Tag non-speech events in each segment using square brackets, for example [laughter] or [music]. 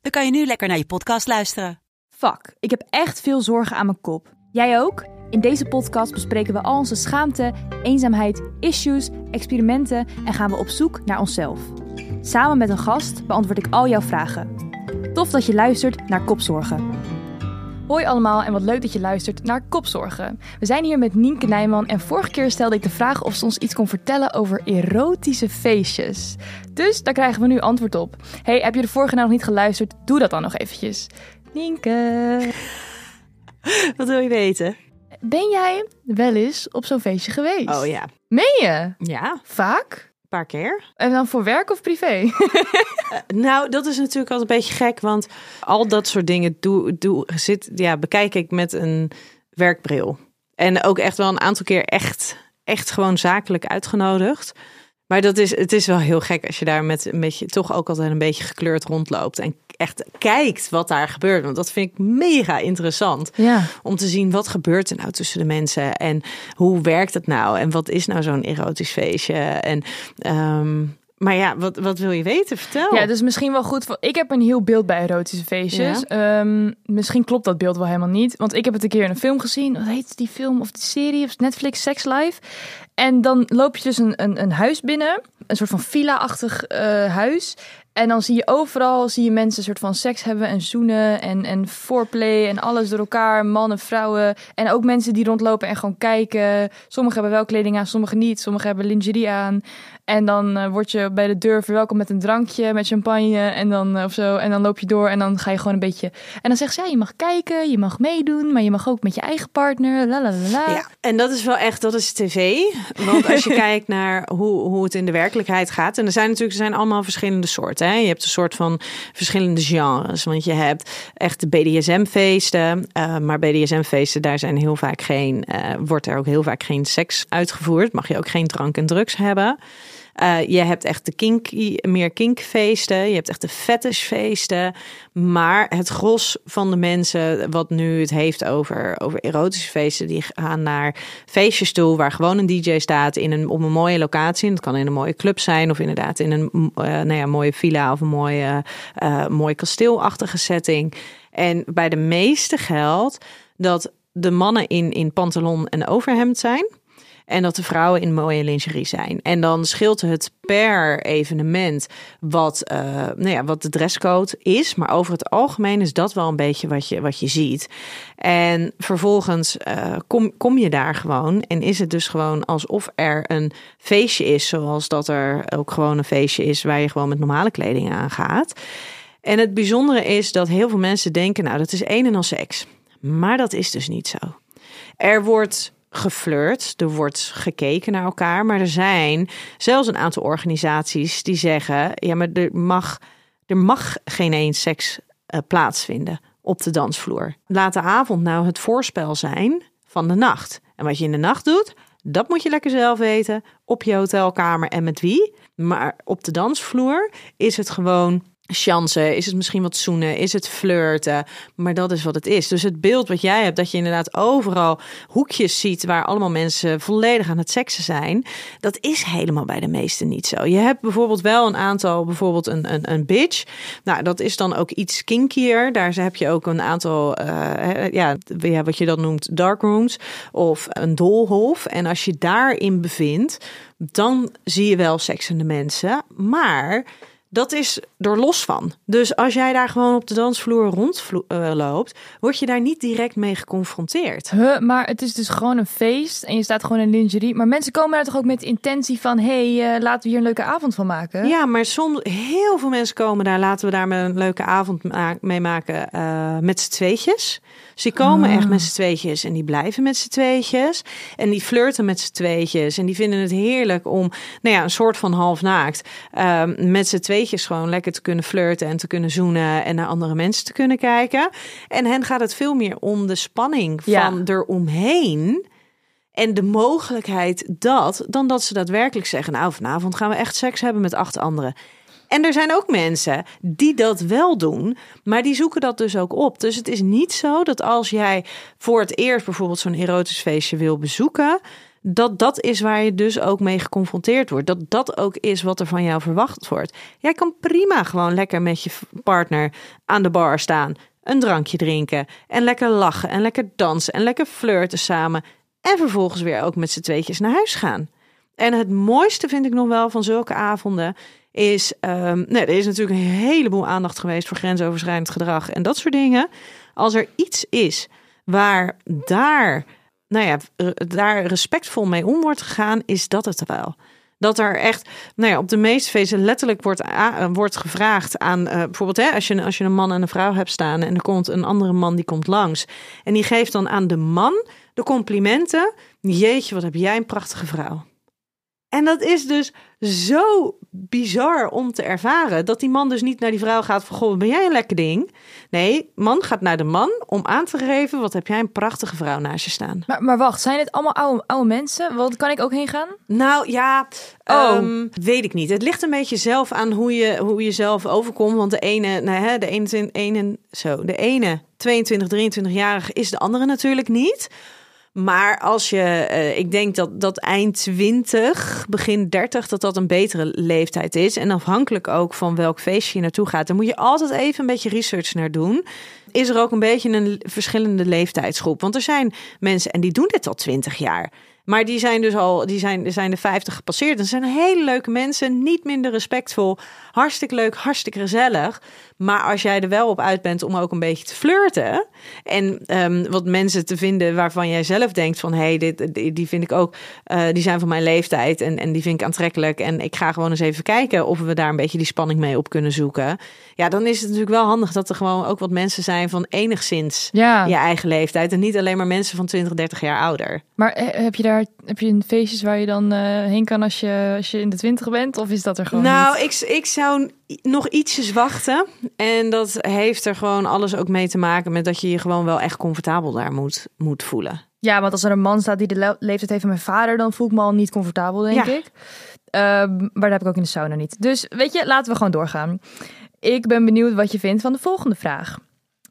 dan kan je nu lekker naar je podcast luisteren. Fuck, ik heb echt veel zorgen aan mijn kop. Jij ook? In deze podcast bespreken we al onze schaamte, eenzaamheid, issues, experimenten en gaan we op zoek naar onszelf. Samen met een gast beantwoord ik al jouw vragen. Tof dat je luistert naar Kopzorgen. Hoi allemaal en wat leuk dat je luistert naar Kopzorgen. We zijn hier met Nienke Nijman en vorige keer stelde ik de vraag of ze ons iets kon vertellen over erotische feestjes. Dus daar krijgen we nu antwoord op. Hey, heb je de vorige nou nog niet geluisterd? Doe dat dan nog eventjes. Nienke, Wat wil je weten? ben jij wel eens op zo'n feestje geweest? Oh ja. Meen je? Ja, Vaak? Een paar keer. En dan voor werk of privé? [laughs] Nou, dat is natuurlijk altijd een beetje gek, want al dat soort dingen doe, doe, zit, ja, bekijk ik met een werkbril. En ook echt wel een aantal keer echt, echt gewoon zakelijk uitgenodigd. Maar dat is, het is wel heel gek als je daar met een beetje, toch ook altijd een beetje gekleurd rondloopt. En echt kijkt wat daar gebeurt. Want dat vind ik mega interessant. ja. Om te zien wat gebeurt er nou tussen de mensen. En hoe werkt het nou? En wat is nou zo'n erotisch feestje? En, ehm, maar ja, wat, wat wil je weten? Vertel. Ja, dus misschien wel goed. Ik heb een heel beeld bij erotische feestjes. Ehm, misschien klopt dat beeld wel helemaal niet. Want ik heb het een keer in een film gezien. Wat heet die film of die serie of Netflix Sex Life? En dan loop je dus een, een, een huis binnen. Een soort van villa-achtig eh, huis. En dan zie je overal zie je mensen een soort van seks hebben en zoenen en, en foreplay en alles door elkaar. Mannen, vrouwen en ook mensen die rondlopen en gewoon kijken. Sommigen hebben wel kleding aan, sommigen niet. Sommigen hebben lingerie aan. En dan eh, word je bij de deur verwelkomd met een drankje, met champagne en dan eh, of zo. En dan loop je door en dan ga je gewoon een beetje. En dan zegt ze, ja, je mag kijken, je mag meedoen, maar je mag ook met je eigen partner. La la la. Ja, en dat is wel echt, dat is tv. Want als je [laughs] kijkt naar hoe, hoe het in de werkelijkheid gaat. En er zijn natuurlijk er zijn allemaal verschillende soorten. Hè? Je hebt een soort van verschillende genres. Want je hebt echt de BDSM-feesten. eh, maar BDSM-feesten, daar zijn heel vaak geen, wordt er ook heel vaak geen seks uitgevoerd. Mag je ook geen drank en drugs hebben. Eh, je hebt echt de kinky, meer kinkfeesten. Je hebt echt de fetishfeesten. Maar het gros van de mensen wat nu het heeft over, over erotische feesten... die gaan naar feestjes toe waar gewoon een DJ staat... In een, op een mooie locatie. Het kan in een mooie club zijn of inderdaad in een eh, nou ja, mooie villa... of een mooie, mooi kasteelachtige setting. En bij de meeste geldt dat de mannen in, in pantalon en overhemd zijn... En dat de vrouwen in mooie lingerie zijn. En dan scheelt het per evenement wat, eh, nou ja, wat de dresscode is. Maar over het algemeen is dat wel een beetje wat je, wat je ziet. En vervolgens eh, kom, kom je daar gewoon. En is het dus gewoon alsof er een feestje is. Zoals dat er ook gewoon een feestje is waar je gewoon met normale kleding aan gaat. En het bijzondere is dat heel veel mensen denken, nou dat is een en al seks. Maar dat is dus niet zo. Er wordt geflirt, er wordt gekeken naar elkaar, maar er zijn zelfs een aantal organisaties die zeggen, ja, maar er mag, er mag geen eens seks eh, plaatsvinden op de dansvloer. Laat de avond nou het voorspel zijn van de nacht. En wat je in de nacht doet, dat moet je lekker zelf weten op je hotelkamer en met wie. Maar op de dansvloer is het gewoon chansen, is het misschien wat zoenen, is het flirten, maar dat is wat het is. Dus het beeld wat jij hebt, dat je inderdaad overal hoekjes ziet waar allemaal mensen volledig aan het seksen zijn, dat is helemaal bij de meesten niet zo. Je hebt bijvoorbeeld wel een aantal, bijvoorbeeld een, een, een bitch, nou dat is dan ook iets kinkier. Daar heb je ook een aantal, eh, ja, wat je dan noemt dark rooms of een doolhof. En als je daarin bevindt, dan zie je wel seksende mensen, maar dat is er los van. Dus als jij daar gewoon op de dansvloer rondloopt, word je daar niet direct mee geconfronteerd. Huh, maar het is dus gewoon een feest en je staat gewoon in lingerie. Maar mensen komen daar toch ook met de intentie van... hé, hey, eh, laten we hier een leuke avond van maken? Ja, maar soms, heel veel mensen komen daar, laten we daar met een leuke avond mee maken eh, met z'n tweetjes. Dus die komen echt met z'n tweetjes en die blijven met z'n tweetjes. En die flirten met z'n tweetjes en die vinden het heerlijk om, nou ja, een soort van half naakt, eh, met z'n tweetjes gewoon lekker te kunnen flirten en te kunnen zoenen en naar andere mensen te kunnen kijken. En hen gaat het veel meer om de spanning Ja. van eromheen. En de mogelijkheid dat, dan dat ze daadwerkelijk zeggen: Nou, vanavond gaan we echt seks hebben met acht anderen. En er zijn ook mensen die dat wel doen, maar die zoeken dat dus ook op. Dus het is niet zo dat als jij voor het eerst bijvoorbeeld zo'n erotisch feestje wil bezoeken, dat dat is waar je dus ook mee geconfronteerd wordt. Dat dat ook is wat er van jou verwacht wordt. Jij kan prima gewoon lekker met je partner aan de bar staan, een drankje drinken en lekker lachen en lekker dansen en lekker flirten samen. En vervolgens weer ook met z'n tweetjes naar huis gaan. En het mooiste vind ik nog wel van zulke avonden is, ehm, nee, er is natuurlijk een heleboel aandacht geweest voor grensoverschrijdend gedrag en dat soort dingen. Als er iets is waar daar, nou ja, r- daar respectvol mee om wordt gegaan, is dat het wel. Dat er echt, nou ja, op de meeste feesten letterlijk wordt, a- wordt gevraagd aan, eh, bijvoorbeeld, hè, als, je, als je een man en een vrouw hebt staan en er komt een andere man die komt langs en die geeft dan aan de man de complimenten. Jeetje, wat heb jij een prachtige vrouw. En dat is dus zo bizar om te ervaren. Dat die man dus niet naar die vrouw gaat van... Goh, ben jij een lekker ding? Nee, man gaat naar de man om aan te geven... Wat heb jij een prachtige vrouw naast je staan. Maar, maar wacht, zijn dit allemaal oude, oude mensen? Want kan ik ook heen gaan? Nou ja, Oh. ehm, weet ik niet. Het ligt een beetje zelf aan hoe je, hoe je zelf overkomt. Want de ene, nou hè, de 21, ene, zo, de ene 22, 23-jarige is de andere natuurlijk niet. Maar als je, eh, ik denk dat, dat eind 20, begin 30, dat dat een betere leeftijd is. En afhankelijk ook van welk feestje je naartoe gaat. Daar moet je altijd even een beetje research naar doen. Is er ook een beetje een verschillende leeftijdsgroep? Want er zijn mensen en die doen dit al 20 jaar. Maar die zijn dus al, die zijn, zijn de 50 gepasseerd. En zijn hele leuke mensen, niet minder respectvol. Hartstikke leuk, hartstikke gezellig. Maar als jij er wel op uit bent om ook een beetje te flirten. En ehm, wat mensen te vinden waarvan jij zelf denkt van... hé, hey, dit, die, vind ik ook, eh, die zijn van mijn leeftijd en, en die vind ik aantrekkelijk. En ik ga gewoon eens even kijken of we daar een beetje die spanning mee op kunnen zoeken. Ja, dan is het natuurlijk wel handig dat er gewoon ook wat mensen zijn van enigszins Ja, je eigen leeftijd. En niet alleen maar mensen van 20, 30 jaar ouder. maar eh, heb je daar heb je een feestjes waar je dan eh, heen kan als je, als je in de twintig bent? Of is dat er gewoon Nou, niet? ik, ik zou nog ietsjes wachten. En dat heeft er gewoon alles ook mee te maken met dat je je gewoon wel echt comfortabel daar moet, moet voelen. Ja, want als er een man staat die de le- leeftijd heeft van mijn vader, dan voel ik me al niet comfortabel, denk Ja. ik. Ehm, maar dat heb ik ook in de sauna niet. Dus weet je, laten we gewoon doorgaan. Ik ben benieuwd wat je vindt van de volgende vraag.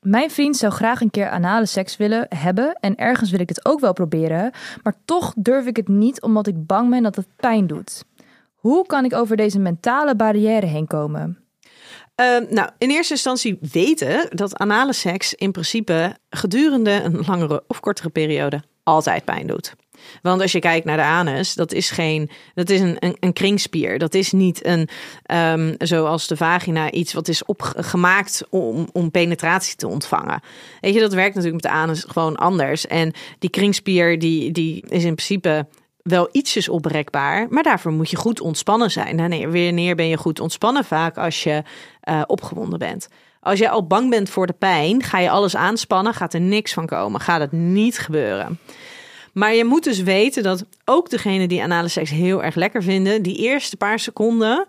Mijn vriend zou graag een keer anale seks willen hebben en ergens wil ik dit ook wel proberen, maar toch durf ik het niet omdat ik bang ben dat het pijn doet. Hoe kan ik over deze mentale barrière heen komen? Ehm, nou, in eerste instantie weten dat anale seks in principe gedurende een langere of kortere periode altijd pijn doet. Want als je kijkt naar de anus, dat is geen, dat is een, een, kringspier. Dat is niet een, ehm, zoals de vagina, iets wat is opgemaakt om, om penetratie te ontvangen. Weet je, dat werkt natuurlijk met de anus gewoon anders. En die kringspier, die, die is in principe wel ietsjes oprekbaar, maar daarvoor moet je goed ontspannen zijn. Nee, wanneer ben je goed ontspannen? Vaak als je eh, opgewonden bent. Als jij al bang bent voor de pijn, ga je alles aanspannen, gaat er niks van komen, gaat het niet gebeuren. Maar je moet dus weten dat ook degenen die anale seks heel erg lekker vinden, die eerste paar seconden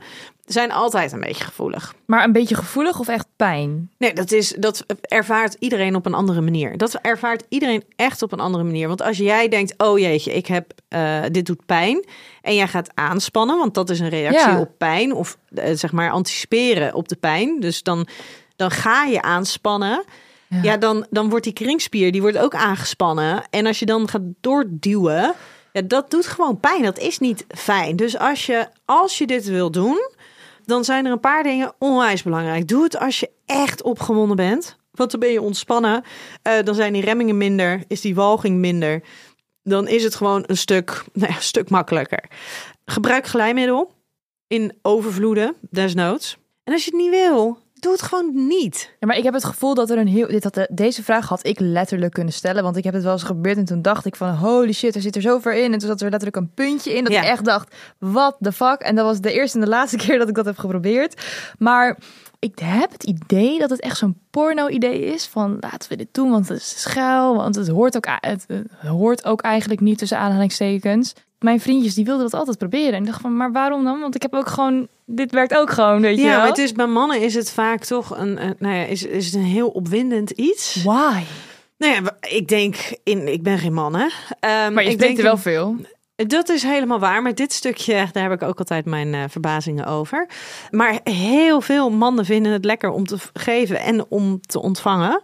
zijn altijd een beetje gevoelig. Maar een beetje gevoelig of echt pijn? Nee, dat, is, dat ervaart iedereen op een andere manier. Dat ervaart iedereen echt op een andere manier. Want als jij denkt, oh jeetje, ik heb, eh, dit doet pijn. En jij gaat aanspannen, want dat is een reactie Ja. op pijn. Of eh, zeg maar anticiperen op de pijn. Dus dan, dan ga je aanspannen. Ja, dan, dan wordt die kringspier, die wordt ook aangespannen. En als je dan gaat doorduwen, ja, dat doet gewoon pijn. Dat is niet fijn. Dus als je, als je dit wil doen, dan zijn er een paar dingen onwijs belangrijk. Doe het als je echt opgewonden bent. Want dan ben je ontspannen. Eh, dan zijn die remmingen minder. Is die walging minder. Dan is het gewoon een stuk, [laughs] nou ja, een stuk makkelijker. Gebruik glijmiddel in overvloeden, desnoods. En als je het niet wil, doe het gewoon niet. Ja, maar ik heb het gevoel dat er een heel. Dit had, deze vraag had ik letterlijk kunnen stellen. Want ik heb het wel eens gebeurd. En toen dacht ik van holy shit, er zit er zo ver in. En toen zat er letterlijk een puntje in. Dat Ja. ik echt dacht, what the fuck. En dat was de eerste en de laatste [laughs] keer dat ik dat heb geprobeerd. Maar ik heb het idee dat het echt zo'n porno-idee is. Van laten we dit doen, want het is schuil. Want het hoort ook, het hoort ook eigenlijk niet tussen aanhalingstekens. Mijn vriendjes die wilden dat altijd proberen. En ik dacht van, maar waarom dan? Want ik heb ook gewoon, dit werkt ook gewoon, weet je Ja, wel? het is bij mannen is het vaak toch een, een nou ja, is, is het een heel opwindend iets. Why? Nou ja, ik denk in, ik ben geen man, hè. Ehm, Maar je ik spreekt er denk wel veel. Dat is helemaal waar. Maar dit stukje, daar heb ik ook altijd mijn eh, verbazingen over. Maar heel veel mannen vinden het lekker om te geven en om te ontvangen.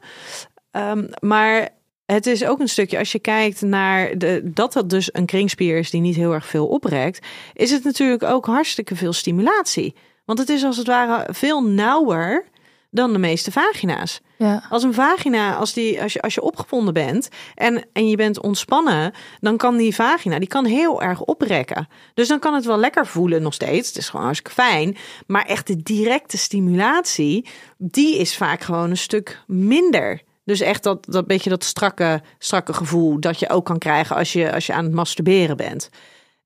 Ehm, maar het is ook een stukje, als je kijkt naar de, dat dat dus een kringspier is die niet heel erg veel oprekt, is het natuurlijk ook hartstikke veel stimulatie. Want het is als het ware veel nauwer dan de meeste vagina's. Ja. Als een vagina, als, die, als, je, als je opgewonden bent en, en je bent ontspannen, dan kan die vagina die kan heel erg oprekken. Dus dan kan het wel lekker voelen nog steeds. Het is gewoon hartstikke fijn. Maar echt de directe stimulatie, die is vaak gewoon een stuk minder. Dus echt dat, dat beetje dat strakke, strakke gevoel dat je ook kan krijgen als je, als je aan het masturberen bent.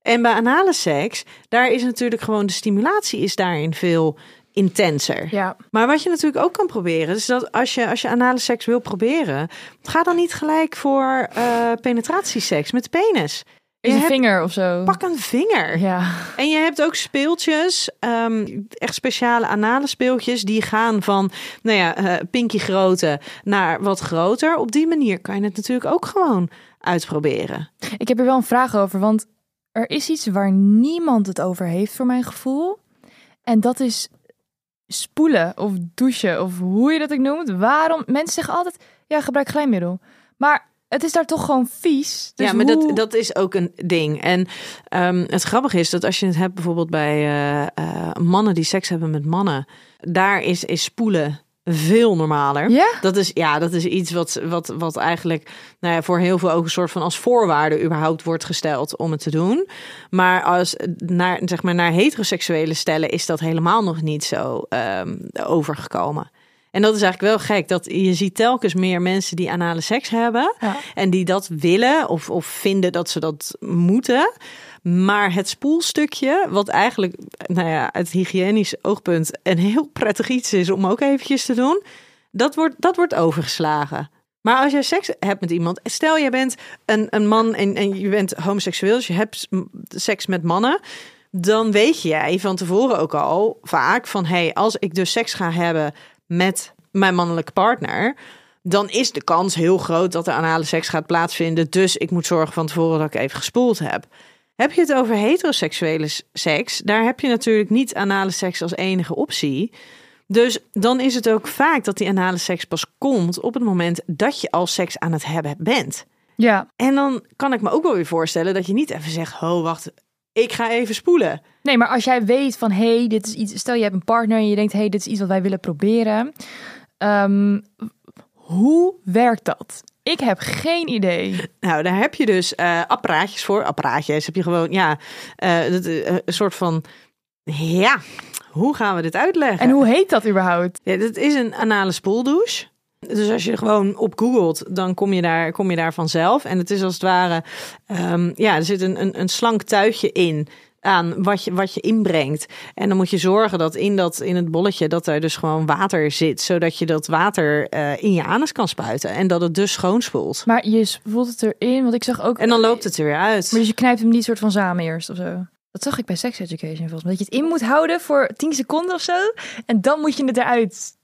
En bij anale seks, daar is natuurlijk gewoon de stimulatie is daarin veel intenser. Ja. Maar wat je natuurlijk ook kan proberen, is dat als je, als je anale seks wil proberen, ga dan niet gelijk voor eh, penetratieseks met de penis. Is Je een vinger of zo. Pak een vinger. Ja. En je hebt ook speeltjes, ehm, echt speciale anale speeltjes, die gaan van, nou ja, eh pinky grootte naar wat groter. Op die manier kan je het natuurlijk ook gewoon uitproberen. Ik heb er wel een vraag over, want er is iets waar niemand het over heeft voor mijn gevoel. En dat is spoelen of douchen of hoe je dat ook noemt. Waarom? Mensen zeggen altijd, ja, gebruik glijmiddel. Maar het is daar toch gewoon vies. Dus ja, maar hoe- dat, dat is ook een ding. En ehm, het grappige is dat als je het hebt bijvoorbeeld bij eh, eh, mannen die seks hebben met mannen, daar is, is spoelen veel normaler. Ja? Dat is, ja, dat is iets wat, wat, wat eigenlijk nou ja, voor heel veel ook een soort van als voorwaarde überhaupt wordt gesteld om het te doen. Maar als naar, zeg maar, naar heteroseksuele stellen is dat helemaal nog niet zo ehm, overgekomen. En dat is eigenlijk wel gek. Dat je ziet telkens meer mensen die anale seks hebben. Ja. En die dat willen of, of vinden dat ze dat moeten. Maar het spoelstukje, wat eigenlijk nou ja, uit hygiënisch oogpunt een heel prettig iets is om ook eventjes te doen, dat wordt, dat wordt overgeslagen. Maar als je seks hebt met iemand, stel je bent een, een man en, en je bent homoseksueel, dus je hebt seks met mannen, dan weet jij van tevoren ook al vaak van hé, hey, als ik dus seks ga hebben met mijn mannelijke partner, dan is de kans heel groot dat er anale seks gaat plaatsvinden. Dus ik moet zorgen van tevoren dat ik even gespoeld heb. Heb je het over heteroseksuele seks, daar heb je natuurlijk niet anale seks als enige optie. Dus dan is het ook vaak dat die anale seks pas komt op het moment dat je al seks aan het hebben bent. Ja. En dan kan ik me ook wel weer voorstellen dat je niet even zegt: Oh, wacht, ik ga even spoelen. Nee, maar als jij weet van, hé, hey, dit is iets... Stel, je hebt een partner en je denkt, hé, hey, dit is iets wat wij willen proberen. Ehm, hoe werkt dat? Ik heb geen idee. Nou, daar heb je dus eh, apparaatjes voor. Apparaatjes heb je gewoon, ja, eh, eh, een soort van, ja, hoe gaan we dit uitleggen? En hoe heet dat überhaupt? Ja, dat is een anale spoeldouche. Dus als je gewoon op googelt, dan kom je daar, kom je daar vanzelf. En het is als het ware, ehm, ja, er zit een, een, een slank tuitje in aan wat je, wat je inbrengt. En dan moet je zorgen dat in, dat in het bolletje dat er dus gewoon water zit, zodat je dat water eh, in je anus kan spuiten en dat het dus schoonspoelt. Maar je voelt het erin, want ik zag ook... En dan loopt het er weer uit. Maar dus je knijpt hem niet soort van samen eerst of zo? Dat zag ik bij Sex Education volgens mij. Dat je het in moet houden voor 10 seconden of zo. En dan moet je het eruit.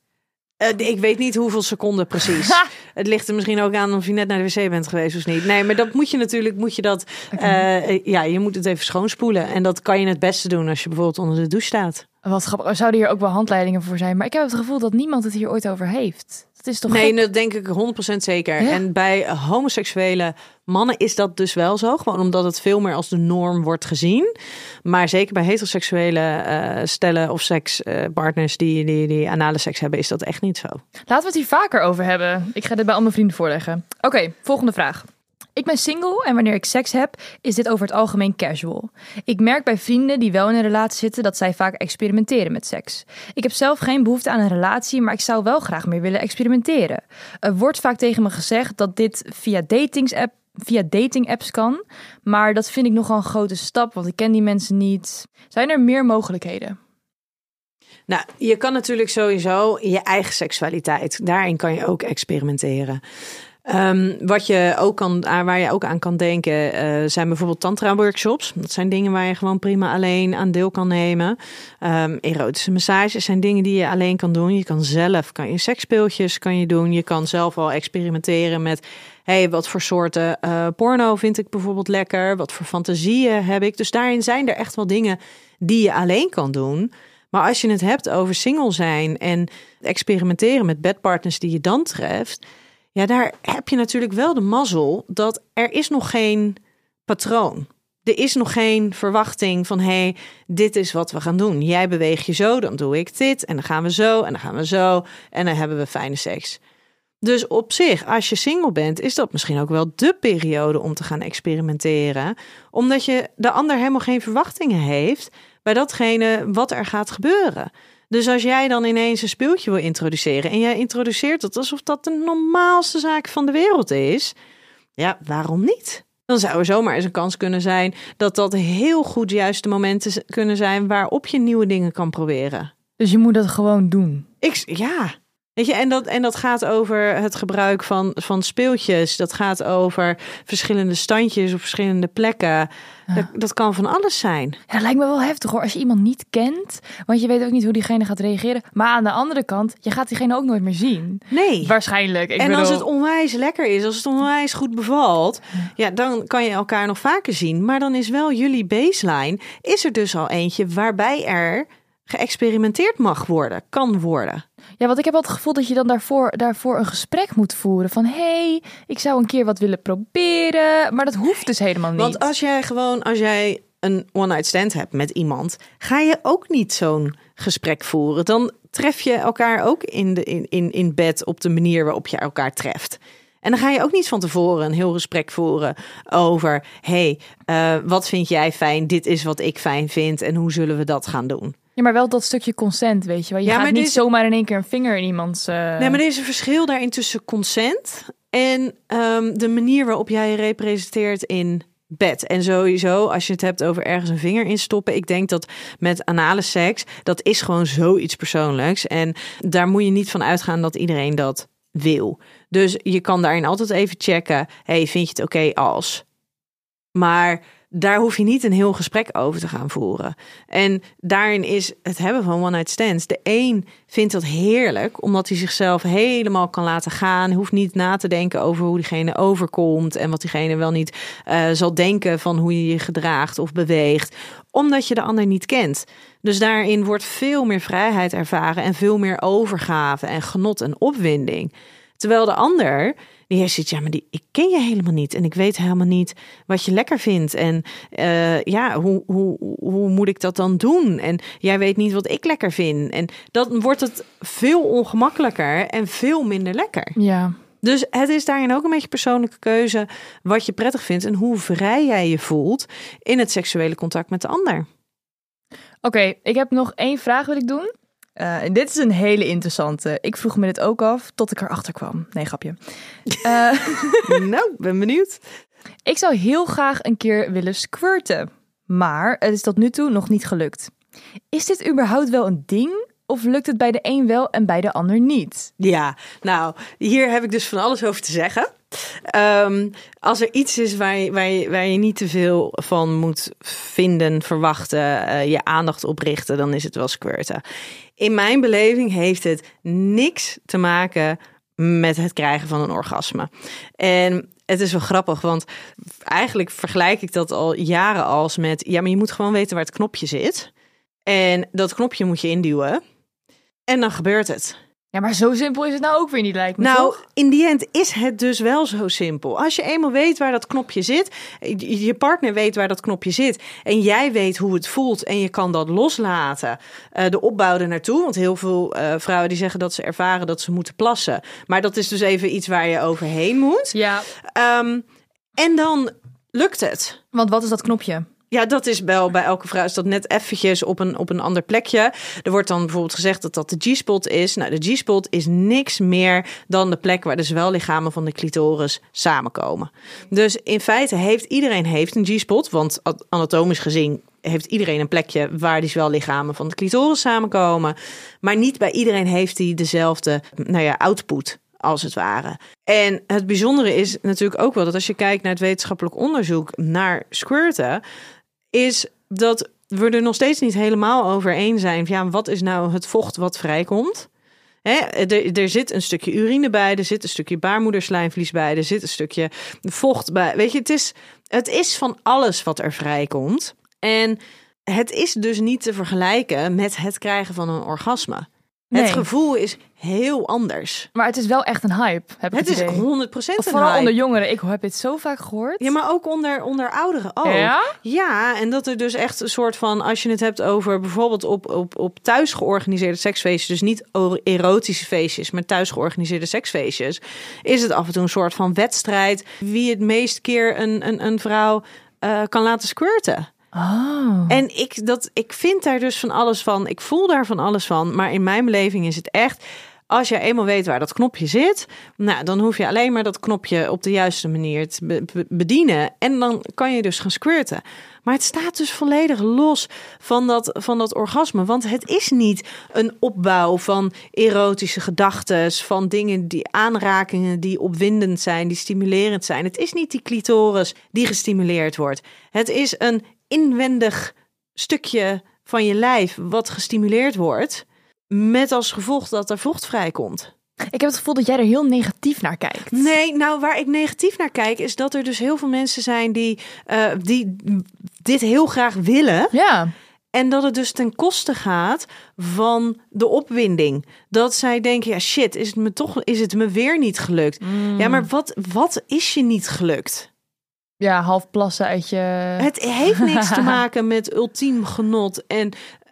Eh, ik weet niet hoeveel seconden precies. Ha! [laughs] Het ligt er misschien ook aan of je net naar de wc bent geweest of niet. Nee, maar dat moet je natuurlijk, moet je dat, eh, ja, je moet het even schoonspoelen. En dat kan je het beste doen als je bijvoorbeeld onder de douche staat. Wat grappig. Er zouden hier ook wel handleidingen voor zijn. Maar ik heb het gevoel dat niemand het hier ooit over heeft. Dat is toch Nee, gek? dat denk ik 100% zeker. Ja? En bij homoseksuele mannen is dat dus wel zo. Gewoon omdat het veel meer als de norm wordt gezien. Maar zeker bij heteroseksuele eh, stellen of sekspartners die, die, die anale seks hebben, is dat echt niet zo. Laten we het hier vaker over hebben. Ik ga dit bij al mijn vrienden voorleggen. Oké, volgende vraag. Ik ben single en wanneer ik seks heb, is dit over het algemeen casual. Ik merk bij vrienden die wel in een relatie zitten dat zij vaak experimenteren met seks. Ik heb zelf geen behoefte aan een relatie, maar ik zou wel graag meer willen experimenteren. Er wordt vaak tegen me gezegd dat dit via datingsapp via dating apps kan, maar dat vind ik nogal een grote stap, want ik ken die mensen niet. Zijn er meer mogelijkheden? Nou, je kan natuurlijk sowieso je eigen seksualiteit, daarin kan je ook experimenteren. Ehm, wat je ook kan, waar je ook aan kan denken, uh, zijn bijvoorbeeld tantra-workshops. Dat zijn dingen waar je gewoon prima alleen aan deel kan nemen. Um, erotische massages zijn dingen die je alleen kan doen. Je kan zelf, kan je seksspeeltjes kan je doen. Je kan zelf al experimenteren met, hey, wat voor soorten uh, porno vind ik bijvoorbeeld lekker? Wat voor fantasieën heb ik? Dus daarin zijn er echt wel dingen die je alleen kan doen. Maar als je het hebt over single zijn en experimenteren met bedpartners die je dan treft ja, daar heb je natuurlijk wel de mazzel dat er is nog geen patroon. Er is nog geen verwachting van hé, hey, dit is wat we gaan doen. Jij beweegt je zo, dan doe ik dit en dan gaan we zo en dan gaan we zo en dan hebben we fijne seks. Dus op zich, als je single bent, is dat misschien ook wel de periode om te gaan experimenteren, omdat je de ander helemaal geen verwachtingen heeft bij datgene wat er gaat gebeuren. Dus als jij dan ineens een speeltje wil introduceren en jij introduceert het alsof dat de normaalste zaak van de wereld is, ja, waarom niet? Dan zou er zomaar eens een kans kunnen zijn dat dat heel goed juist de momenten kunnen zijn waarop je nieuwe dingen kan proberen. Dus je moet dat gewoon doen. Ik, ja, Weet je, en dat, en dat gaat over het gebruik van, van speeltjes. Dat gaat over verschillende standjes op verschillende plekken. Dat, dat, kan van alles zijn. Ja, dat lijkt me wel heftig hoor. Als je iemand niet kent, want je weet ook niet hoe diegene gaat reageren. Maar aan de andere kant, je gaat diegene ook nooit meer zien. Nee. Waarschijnlijk. Ik en als het onwijs lekker is, als het onwijs goed bevalt, ja, dan kan je elkaar nog vaker zien. Maar dan is wel jullie baseline, is er dus al eentje waarbij er geëxperimenteerd mag worden, kan worden. Ja, want ik heb wel het gevoel dat je dan daarvoor, daarvoor een gesprek moet voeren. Van hé, hey, ik zou een keer wat willen proberen. Maar dat hoeft dus helemaal niet. Want als jij gewoon, als jij een one-night stand hebt met iemand, ga je ook niet zo'n gesprek voeren. Dan tref je elkaar ook in, de, in, in, in bed op de manier waarop je elkaar treft. En dan ga je ook niet van tevoren een heel gesprek voeren over: hey, uh, wat vind jij fijn? Dit is wat ik fijn vind. En hoe zullen we dat gaan doen? Ja, maar wel dat stukje consent, weet je wel. Je ja, gaat niet zomaar in één keer een vinger in iemands... Uh... Nee, maar er is een verschil daarin tussen consent en um, de manier waarop jij je representeert in bed. En sowieso, als je het hebt over ergens een vinger in stoppen. Ik denk dat met anale seks, dat is gewoon zoiets persoonlijks. En daar moet je niet van uitgaan dat iedereen dat wil. Dus je kan daarin altijd even checken. hey, vind je het oké als? Maar daar hoef je niet een heel gesprek over te gaan voeren. En daarin is het hebben van one-night stands. De een vindt dat heerlijk, omdat hij zichzelf helemaal kan laten gaan. Hoeft niet na te denken over hoe diegene overkomt en wat diegene wel niet uh, zal denken van hoe je je gedraagt of beweegt, omdat je de ander niet kent. Dus daarin wordt veel meer vrijheid ervaren en veel meer overgave en genot en opwinding. Terwijl de ander die heeft zoiets, ja, maar die, ik ken je helemaal niet. En ik weet helemaal niet wat je lekker vindt. En uh, ja, hoe, hoe, hoe moet ik dat dan doen? En jij weet niet wat ik lekker vind. En dan wordt het veel ongemakkelijker en veel minder lekker. Ja. Dus het is daarin ook een beetje persoonlijke keuze wat je prettig vindt en hoe vrij jij je voelt in het seksuele contact met de ander. Oké, ik heb nog één vraag wil ik doen. Uh, dit is een hele interessante. Ik vroeg me dit ook af tot ik erachter kwam. Nee, grapje. Uh, [laughs] [laughs] nou, ben benieuwd. Ik zou heel graag een keer willen squirten. Maar het is tot nu toe nog niet gelukt. Is dit überhaupt wel een ding? Of lukt het bij de een wel en bij de ander niet? Ja, nou, hier heb ik dus van alles over te zeggen. Um, als er iets is waar je, waar, waar je niet te veel van moet vinden, verwachten, uh, je aandacht op richten, dan is het wel squirten. In mijn beleving heeft het niks te maken met het krijgen van een orgasme. En het is wel grappig, want eigenlijk vergelijk ik dat al jaren als met: ja, maar je moet gewoon weten waar het knopje zit. En dat knopje moet je induwen. En dan gebeurt het. Ja, maar zo simpel is het nou ook weer niet, lijkt me. Nou, in die end is het dus wel zo simpel. Als je eenmaal weet waar dat knopje zit, je partner weet waar dat knopje zit, en jij weet hoe het voelt en je kan dat loslaten, uh, de opbouw er naartoe. Want heel veel uh, vrouwen die zeggen dat ze ervaren dat ze moeten plassen. Maar dat is dus even iets waar je overheen moet. Ja. Um, en dan lukt het. Want wat is dat knopje? Ja, dat is wel bij elke vrouw is dat net eventjes op een, op een ander plekje. Er wordt dan bijvoorbeeld gezegd dat dat de G-spot is. Nou, de G-spot is niks meer dan de plek waar de zwellichamen van de clitoris samenkomen. Dus in feite heeft iedereen heeft een G-spot, want anatomisch gezien heeft iedereen een plekje waar die zwellichamen van de clitoris samenkomen. Maar niet bij iedereen heeft die dezelfde nou ja, output als het ware. En het bijzondere is natuurlijk ook wel dat als je kijkt naar het wetenschappelijk onderzoek naar squirten, is dat we er nog steeds niet helemaal over eens zijn. Ja, wat is nou het vocht wat vrijkomt? Er, er zit een stukje urine bij, er zit een stukje baarmoederslijmvlies bij, er zit een stukje vocht bij. Weet je, het is, het is van alles wat er vrijkomt. En het is dus niet te vergelijken met het krijgen van een orgasme. Nee. Het gevoel is heel anders. Maar het is wel echt een hype, heb ik Het het, is idee. 100% Of een vooral hype. onder jongeren. Ik heb dit zo vaak gehoord. Ja, maar ook onder, onder ouderen ook. Ja? Ja, en dat er dus echt een soort van, als je het hebt over bijvoorbeeld op, op, op thuis georganiseerde seksfeestjes, dus niet erotische feestjes, maar thuis georganiseerde seksfeestjes, is het af en toe een soort van wedstrijd wie het meest keer een, een, een vrouw eh, kan laten squirten. Oh. En ik, dat, ik vind daar dus van alles van. Ik voel daar van alles van. Maar in mijn beleving is het echt. Als je eenmaal weet waar dat knopje zit, nou, dan hoef je alleen maar dat knopje op de juiste manier te be- be- bedienen. En dan kan je dus gaan squirten. Maar het staat dus volledig los van dat, van dat orgasme. Want het is niet een opbouw van erotische gedachten, van dingen die aanrakingen die opwindend zijn, die stimulerend zijn. Het is niet die clitoris die gestimuleerd wordt. Het is een inwendig stukje van je lijf wat gestimuleerd wordt. Met als gevolg dat er vocht vrijkomt. Ik heb het gevoel dat jij er heel negatief naar kijkt. Nee, nou waar ik negatief naar kijk, is dat er dus heel veel mensen zijn die, eh, die dit heel graag willen. Ja. En dat het dus ten koste gaat van de opwinding. Dat zij denken, ja shit, is het me toch is het me weer niet gelukt. Ja, maar wat, wat is je niet gelukt? Ja, half plassen uit je... Het heeft niks te [laughs] maken met ultiem genot en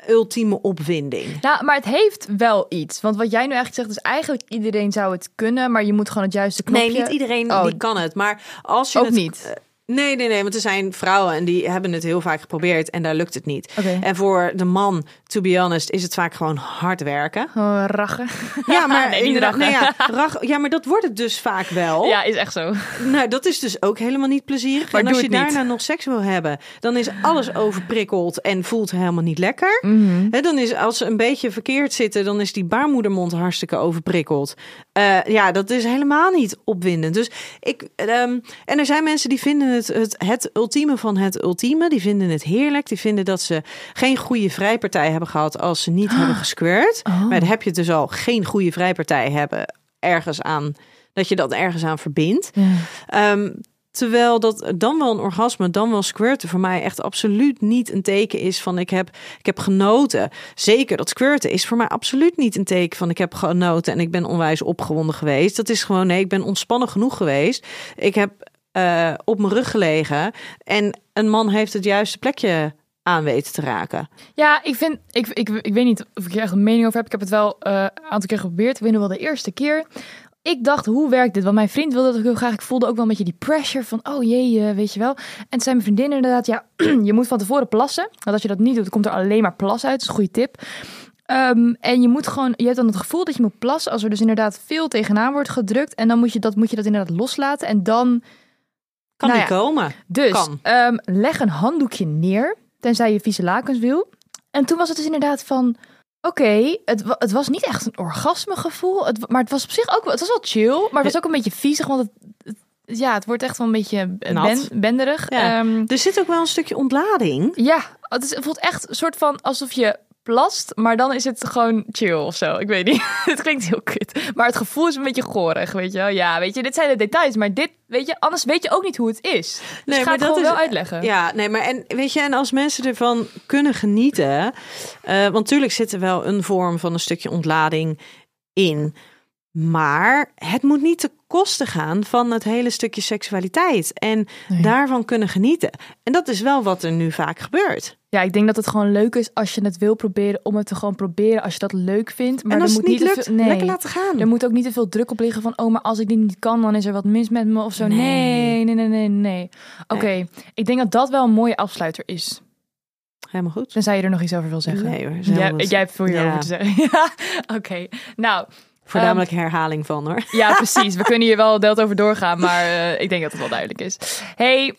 ultieme opwinding. Nou, maar het heeft wel iets. Want wat jij nu eigenlijk zegt, is eigenlijk iedereen zou het kunnen, maar je moet gewoon het juiste knopje... Nee, niet iedereen Oh. die kan het. Maar als je Ook het, niet. Nee, nee, nee. Want er zijn vrouwen en die hebben het heel vaak geprobeerd en daar lukt het niet. En voor de man, to be honest, is het vaak gewoon hard werken. Oh, rachen. Ja, maar [laughs] Nee, inderdaad, nee, ja, rach- ja, maar dat wordt het dus vaak wel. Ja, is echt zo. Nou, dat is dus ook helemaal niet plezierig. Maar en als je niet. daarna nog seks wil hebben, dan is alles overprikkeld en voelt helemaal niet lekker. Mhm. Dan is als ze een beetje verkeerd zitten, dan is die baarmoedermond hartstikke overprikkeld. Eh, ja, dat is helemaal niet opwindend. Dus ik, ehm, en er zijn mensen die vinden het, het het ultieme van het ultieme. Die vinden het heerlijk. Die vinden dat ze geen goede vrijpartij hebben gehad als ze niet hebben gesquirt. Oh. Maar dan heb je dus al geen goede vrijpartij hebben ergens aan dat je dat ergens aan verbindt. Ja. Ehm, terwijl dat dan wel een orgasme, dan wel squirten voor mij echt absoluut niet een teken is van ik heb, ik heb genoten. Zeker dat squirten is voor mij absoluut niet een teken van ik heb genoten en ik ben onwijs opgewonden geweest. Dat is gewoon nee, ik ben ontspannen genoeg geweest. Ik heb eh, op mijn rug gelegen en een man heeft het juiste plekje aan weten te raken. Ja, ik vind, ik, ik, ik weet niet of ik hier een mening over heb. Ik heb het wel eh, een aantal keer geprobeerd. Ik weet nog wel de eerste keer. Ik dacht, hoe werkt dit? Want mijn vriend wilde dat ook heel graag. Ik voelde ook wel een beetje die pressure van, oh jee, eh, weet je wel. En zei mijn vriendin inderdaad, ja, [clears throat] je moet van tevoren plassen. Want als je dat niet doet, komt er alleen maar plas uit. Dat is een goede tip. Ehm, en je moet gewoon, je hebt dan het gevoel dat je moet plassen als er dus inderdaad veel tegenaan wordt gedrukt. En dan moet je dat, moet je dat inderdaad loslaten. En dan Kan Nou ja. komen. dus ehm, leg een handdoekje neer, tenzij je vieze lakens wil. En toen was het dus inderdaad van, oké, het, het was niet echt een orgasmegevoel, het, maar het was op zich ook, wel- het was wel chill, maar het was ook een beetje viezig, want het, ja, het wordt echt wel een beetje ben, benderig. Ja. Ehm, Er zit ook wel een stukje ontlading. ja, het, is, het voelt echt een soort van alsof je plast, maar dan is het gewoon chill of zo. Ik weet niet. [laughs] het klinkt heel kut. Maar het gevoel is een beetje gorig, weet je wel. Ja, weet je, dit zijn de details, maar dit, weet je, anders weet je ook niet hoe het is. Dus Nee, ik ga maar het dat is- wel uitleggen. Ja, nee, maar en weet je, en als mensen ervan kunnen genieten, eh, want natuurlijk zit er wel een vorm van een stukje ontlading in, maar het moet niet te kosten gaan van het hele stukje seksualiteit en Nee. daarvan kunnen genieten. En dat is wel wat er nu vaak gebeurt. Ja, ik denk dat het gewoon leuk is als je het wil proberen om het te gewoon proberen als je dat leuk vindt. Maar en als er het moet niet lukt, veel, nee, lekker laten gaan. er moet ook niet te veel druk op liggen van oh, maar als ik dit niet kan, dan is er wat mis met me of zo. Nee, Nee. nee, nee, nee, nee. Oké, ik denk dat dat wel een mooie afsluiter is. Helemaal goed. Tenzij je er nog iets over wil zeggen. Nee hoor, Jij, hebt veel hierover Ja. te zeggen. [laughs] Ja, Oké, nou, Voornamelijk herhaling van hoor. ja, [laughs] precies. We kunnen hier wel deelt over doorgaan, maar eh, ik denk dat het wel duidelijk is. Hey,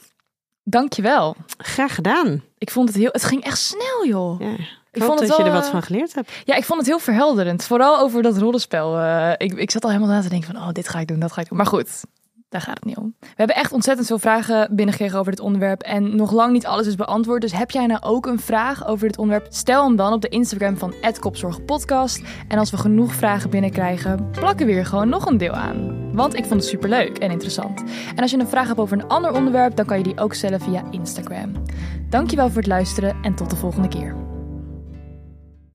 dankjewel. Graag gedaan. Ik vond het heel, het ging echt snel, joh. Ja. Ik, vond dat je er wat van geleerd hebt. Ja, ik vond het heel verhelderend. Vooral over dat rollenspel. ik, ik zat al helemaal na te denken van, oh, dit ga ik doen, dat ga ik doen. Maar goed, daar gaat het niet om. We hebben echt ontzettend veel vragen binnengekregen over dit onderwerp. En nog lang niet alles is beantwoord. Dus heb jij nou ook een vraag over dit onderwerp? Stel hem dan op de Instagram van Kopzorgpodcast. En als we genoeg vragen binnenkrijgen, plakken we weer gewoon nog een deel aan. Want ik vond het superleuk en interessant. En als je een vraag hebt over een ander onderwerp, dan kan je die ook stellen via Instagram. Dankjewel voor het luisteren en tot de volgende keer.